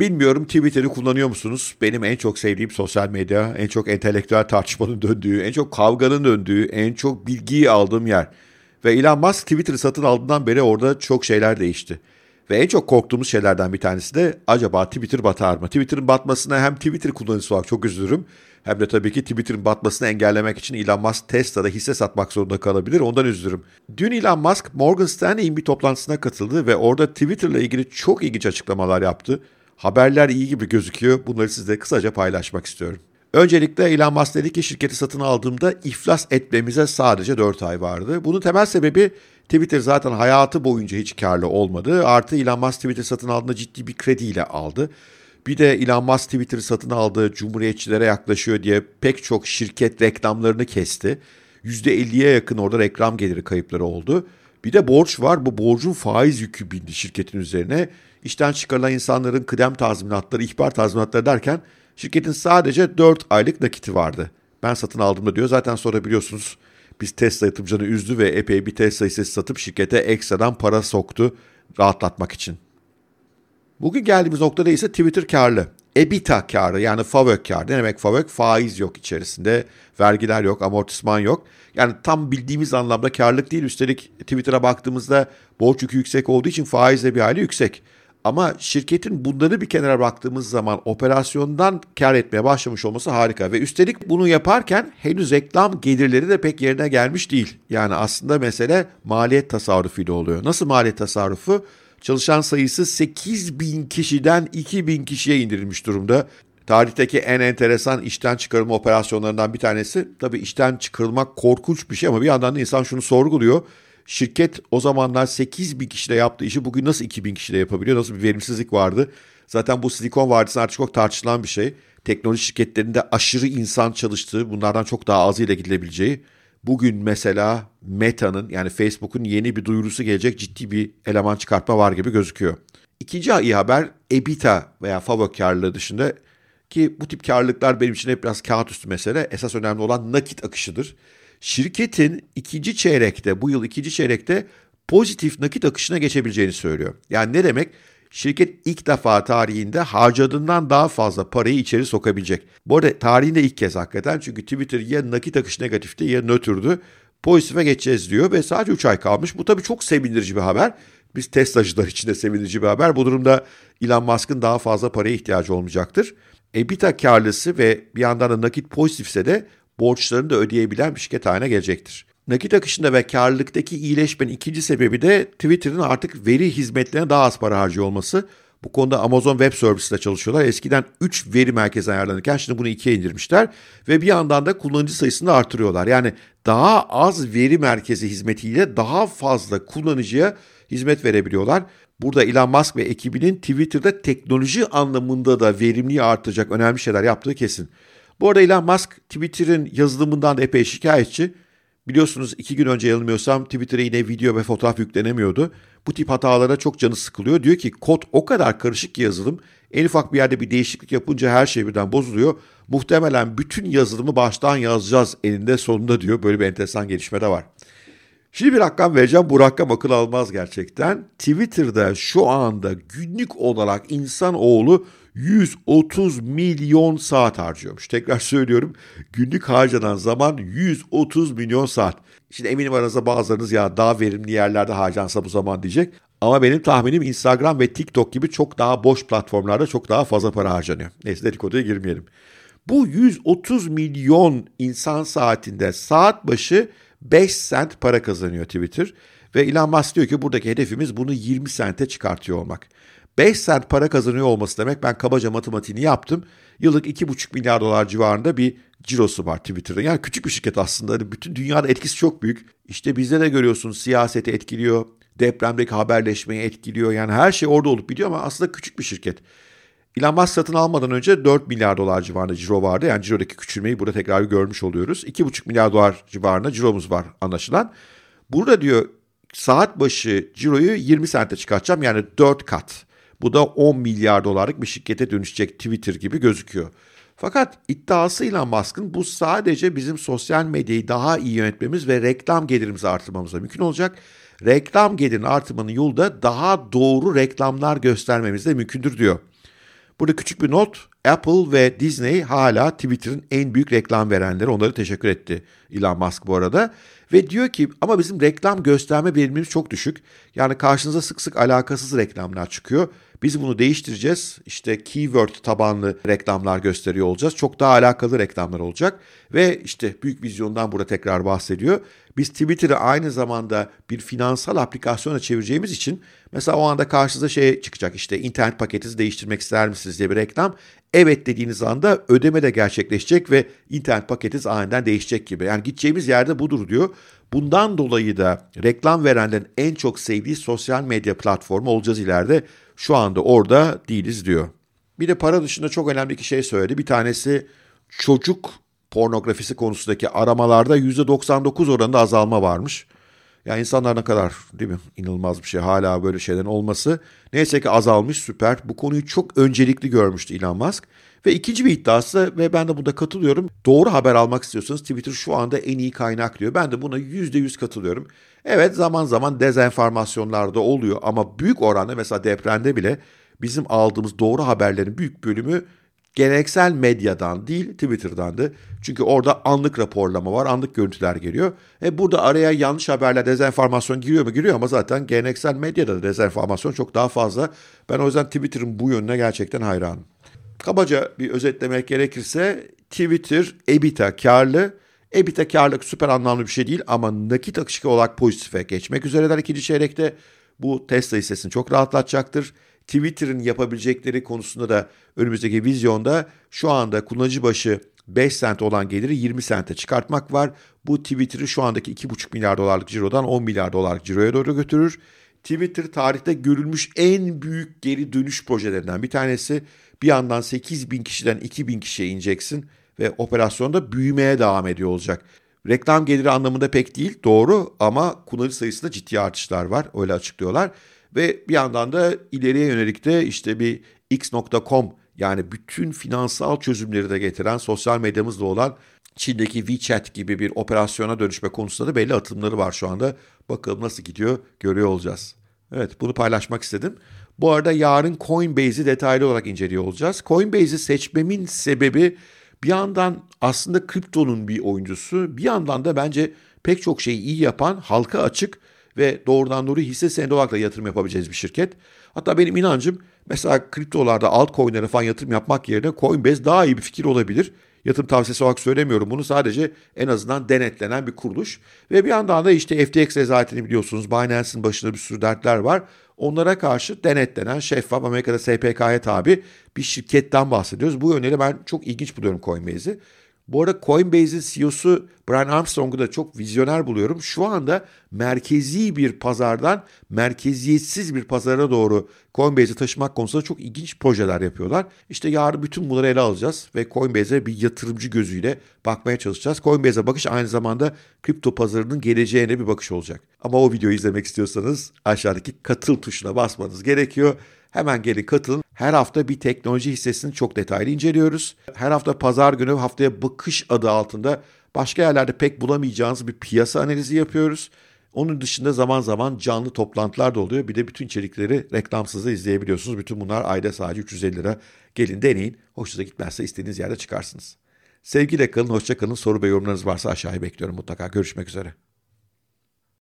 Bilmiyorum Twitter'ı kullanıyor musunuz? Benim en çok sevdiğim sosyal medya, en çok entelektüel tartışmanın döndüğü, en çok kavganın döndüğü, en çok bilgiyi aldığım yer. Ve Elon Musk Twitter'ı satın aldığından beri orada çok şeyler değişti. Ve en çok korktuğumuz şeylerden bir tanesi de acaba Twitter batar mı? Twitter'ın batmasına hem Twitter kullanıcısı olarak çok üzülürüm hem de tabii ki Twitter'ın batmasını engellemek için Elon Musk Tesla'da hisse satmak zorunda kalabilir. Ondan üzülürüm. Dün Elon Musk Morgan Stanley'in bir toplantısına katıldı ve orada Twitter'la ilgili çok ilginç açıklamalar yaptı. Haberler iyi gibi gözüküyor. Bunları sizle kısaca paylaşmak istiyorum. Öncelikle Elon Musk dedi ki şirketi satın aldığımda iflas etmemize sadece 4 ay vardı. Bunun temel sebebi Twitter zaten hayatı boyunca hiç karlı olmadı. Artı Elon Musk Twitter satın aldığında ciddi bir krediyle aldı. Bir de Elon Musk Twitter'ı satın aldığı cumhuriyetçilere yaklaşıyor diye pek çok şirket reklamlarını kesti. %50'ye yakın orada reklam geliri kayıpları oldu. Bir de borç var. Bu borcun faiz yükü bindi şirketin üzerine. İşten çıkarılan insanların kıdem tazminatları, ihbar tazminatları derken şirketin sadece 4 aylık nakiti vardı. Ben satın aldığımda diyor. Zaten sonra biliyorsunuz biz Tesla yatırımcılarını üzdü ve epey bir Tesla hissesi satıp şirkete ekstradan para soktu rahatlatmak için. Bugün geldiğimiz noktada ise Twitter karlı. EBITDA karı yani FAVÖK karı. Ne demek FAVÖK? Faiz yok içerisinde, vergiler yok, amortisman yok. Yani tam bildiğimiz anlamda karlılık değil. Üstelik Twitter'a baktığımızda borç yükü yüksek olduğu için faiz de bir hali yüksek. Ama şirketin bunları bir kenara baktığımız zaman operasyondan kar etmeye başlamış olması harika. Ve üstelik bunu yaparken henüz reklam gelirleri de pek yerine gelmiş değil. Yani aslında mesele maliyet tasarrufuyla oluyor. Nasıl maliyet tasarrufu? Çalışan sayısı 8 bin kişiden 2 bin kişiye indirilmiş durumda. Tarihteki en enteresan işten çıkarılma operasyonlarından bir tanesi. Tabii işten çıkarılmak korkunç bir şey ama bir yandan da insan şunu sorguluyor. Şirket o zamanlar 8 bin kişide yaptığı işi bugün nasıl 2 bin kişide yapabiliyor? Nasıl bir verimsizlik vardı? Zaten bu Silikon Vadisi'nin artık çok tartışılan bir şey. Teknoloji şirketlerinde aşırı insan çalıştığı, bunlardan çok daha azıyla gidilebileceği. Bugün mesela Meta'nın yani Facebook'un yeni bir duyurusu gelecek ciddi bir eleman çıkartma var gibi gözüküyor. İkinci iyi haber EBITDA veya FAVÖ karlılığı dışında ki bu tip karlılıklar benim için hep biraz kağıt üstü mesele. Esas önemli olan nakit akışıdır. Şirketin ikinci çeyrekte, bu yıl ikinci çeyrekte pozitif nakit akışına geçebileceğini söylüyor. Yani ne demek? Şirket ilk defa tarihinde harcadığından daha fazla parayı içeri sokabilecek. Bu arada tarihinde ilk kez hakikaten çünkü Twitter ya nakit akış negatifti ya nötrdü. Pozitife geçeceğiz diyor ve sadece 3 ay kalmış. Bu tabii çok sevindirici bir haber. Biz Tesla'cılar için de sevindirici bir haber. Bu durumda Elon Musk'ın daha fazla paraya ihtiyacı olmayacaktır. EBITDA karlısı ve bir yandan da nakit pozitifse de borçlarını da ödeyebilen bir şirket haline gelecektir. Nakit akışında ve karlılıktaki iyileşmenin ikinci sebebi de Twitter'ın artık veri hizmetlerine daha az para harcıyor olması. Bu konuda Amazon Web Services çalışıyorlar. Eskiden 3 veri merkezi ayarlanırken şimdi bunu 2'ye indirmişler. Ve bir yandan da kullanıcı sayısını da artırıyorlar. Yani daha az veri merkezi hizmetiyle daha fazla kullanıcıya hizmet verebiliyorlar. Burada Elon Musk ve ekibinin Twitter'da teknoloji anlamında da verimliği artacak önemli şeyler yaptığı kesin. Bu arada Elon Musk Twitter'ın yazılımından da epey şikayetçi. Biliyorsunuz iki gün önce yanılmıyorsam Twitter'a yine video ve fotoğraf yüklenemiyordu. Bu tip hatalara çok canı sıkılıyor. Diyor ki kod o kadar karışık ki yazılım. En ufak bir yerde bir değişiklik yapınca her şey birden bozuluyor. Muhtemelen bütün yazılımı baştan yazacağız eninde sonunda diyor. Böyle bir enteresan gelişme de var. Şimdi bir rakam vereceğim. Bu rakam akıl almaz gerçekten. Twitter'da şu anda günlük olarak insanoğlu 130 milyon saat harcıyormuş. Tekrar söylüyorum günlük harcanan zaman 130 milyon saat. Şimdi eminim aranızda bazılarınız ya daha verimli yerlerde harcansa bu zaman diyecek. Ama benim tahminim Instagram ve TikTok gibi çok daha boş platformlarda çok daha fazla para harcanıyor. Neyse dedikoduya girmeyelim. Bu 130 milyon insan saatinde saat başı 5 sent para kazanıyor Twitter. Ve Elon Musk diyor ki buradaki hedefimiz bunu 20 sente çıkartıyor olmak. 5 sent para kazanıyor olması demek ben kabaca matematiğini yaptım. Yıllık 2,5 milyar dolar civarında bir cirosu var Twitter'da. Yani küçük bir şirket aslında. Hani bütün dünyada etkisi çok büyük. İşte bizde de görüyorsunuz siyaseti etkiliyor. Depremdeki haberleşmeyi etkiliyor. Yani her şey orada olup biliyor ama aslında küçük bir şirket. Elon Musk satın almadan önce 4 milyar dolar civarında ciro vardı. Yani cirodaki küçülmeyi burada tekrar görmüş oluyoruz. 2,5 milyar dolar civarında ciromuz var anlaşılan. Burada diyor saat başı ciroyu 20 sente çıkartacağım yani 4 kat. Bu da 10 milyar dolarlık bir şirkete dönüşecek Twitter gibi gözüküyor. Fakat iddiasıyla Musk'ın bu sadece bizim sosyal medyayı daha iyi yönetmemiz ve reklam gelirimizi artırmamıza mümkün olacak. Reklam gelirin artırmanın yolu da daha doğru reklamlar göstermemiz de mümkündür diyor. Burada küçük bir not. Apple ve Disney hala Twitter'ın en büyük reklam verenleri. Onları teşekkür etti Elon Musk bu arada. Ve diyor ki ama bizim reklam gösterme verimimiz çok düşük. Yani karşınıza sık sık alakasız reklamlar çıkıyor. Biz bunu değiştireceğiz. İşte keyword tabanlı reklamlar gösteriyor olacağız. Çok daha alakalı reklamlar olacak. Ve işte büyük vizyondan burada tekrar bahsediyor. Biz Twitter'ı aynı zamanda bir finansal aplikasyona çevireceğimiz için mesela o anda karşınıza şey çıkacak işte internet paketinizi değiştirmek ister misiniz diye bir reklam. Evet dediğiniz anda ödeme de gerçekleşecek ve internet paketiniz aniden değişecek gibi. Yani gideceğimiz yerde budur diyor. Bundan dolayı da reklam verenlerin en çok sevdiği sosyal medya platformu olacağız ileride. Şu anda orada değiliz diyor. Bir de para dışında çok önemli iki şey söyledi. Bir tanesi çocuk pornografisi konusundaki aramalarda %99 oranında azalma varmış. Ya insanlar ne kadar değil mi? İnanılmaz bir şey hala böyle şeylerin olması. Neyse ki azalmış süper. Bu konuyu çok öncelikli görmüştü Elon Musk. Ve ikinci bir iddiası ve ben de burada katılıyorum. Doğru haber almak istiyorsanız Twitter şu anda en iyi kaynak diyor. Ben de buna %100 katılıyorum. Evet zaman zaman dezenformasyonlar da oluyor ama büyük oranda mesela depremde bile bizim aldığımız doğru haberlerin büyük bölümü geleneksel medyadan değil Twitter'dandı. Çünkü orada anlık raporlama var, anlık görüntüler geliyor. E burada araya yanlış haberler, dezenformasyon giriyor mu? Giriyor ama zaten geleneksel medyada da dezenformasyon çok daha fazla. Ben o yüzden Twitter'ın bu yönüne gerçekten hayranım. Kabaca bir özetlemek gerekirse Twitter EBITDA karlı. EBITDA karlılık süper anlamlı bir şey değil ama nakit akışı olarak pozitife geçmek üzereler ikinci çeyrekte. Bu Tesla hissesini çok rahatlatacaktır. Twitter'ın yapabilecekleri konusunda da önümüzdeki vizyonda şu anda kullanıcı başı 5 sent olan geliri 20 sente çıkartmak var. Bu Twitter'ı şu andaki 2,5 milyar dolarlık cirodan 10 milyar dolarlık ciroya doğru götürür. Twitter tarihte görülmüş en büyük geri dönüş projelerinden bir tanesi. Bir yandan 8 bin kişiden 2 bin kişiye ineceksin ve operasyonda büyümeye devam ediyor olacak. Reklam geliri anlamında pek değil doğru ama kullanıcı sayısında ciddi artışlar var öyle açıklıyorlar. Ve bir yandan da ileriye yönelik de işte bir x.com yani bütün finansal çözümleri de getiren sosyal medyamızda olan Çin'deki WeChat gibi bir operasyona dönüşme konusunda da belli atımları var şu anda. Bakalım nasıl gidiyor görüyor olacağız. Evet bunu paylaşmak istedim. Bu arada yarın Coinbase'i detaylı olarak inceliyor olacağız. Coinbase'i seçmemin sebebi bir yandan aslında kriptonun bir oyuncusu, bir yandan da bence pek çok şeyi iyi yapan, halka açık ve doğrudan doğru hisse senedi olarak da yatırım yapabileceğiz bir şirket. Hatta benim inancım mesela kriptolarda altcoin'lere falan yatırım yapmak yerine Coinbase daha iyi bir fikir olabilir. Yatırım tavsiyesi olarak söylemiyorum bunu sadece en azından denetlenen bir kuruluş. Ve bir yandan da işte FTX rezaletini biliyorsunuz Binance'in başında bir sürü dertler var. Onlara karşı denetlenen şeffaf Amerika'da SPK'ya tabi bir şirketten bahsediyoruz. Bu yönleri ben çok ilginç buluyorum Coinbase'i. Bu arada Coinbase'in CEO'su Brian Armstrong'u da çok vizyoner buluyorum. Şu anda merkezi bir pazardan merkeziyetsiz bir pazara doğru Coinbase'i taşımak konusunda çok ilginç projeler yapıyorlar. İşte yarın bütün bunları ele alacağız ve Coinbase'e bir yatırımcı gözüyle bakmaya çalışacağız. Coinbase'e bakış aynı zamanda kripto pazarının geleceğine bir bakış olacak. Ama o videoyu izlemek istiyorsanız aşağıdaki katıl tuşuna basmanız gerekiyor. Hemen gelin katılın. Her hafta bir teknoloji hissesini çok detaylı inceliyoruz. Her hafta pazar günü haftaya bakış adı altında başka yerlerde pek bulamayacağınız bir piyasa analizi yapıyoruz. Onun dışında zaman zaman canlı toplantılar da oluyor. Bir de bütün içerikleri reklamsız da izleyebiliyorsunuz. Bütün bunlar ayda sadece 350 lira. Gelin deneyin. Hoşunuza gitmezse istediğiniz yerde çıkarsınız. Sevgiyle kalın, hoşça kalın. Soru ve yorumlarınız varsa aşağıya bekliyorum mutlaka. Görüşmek üzere.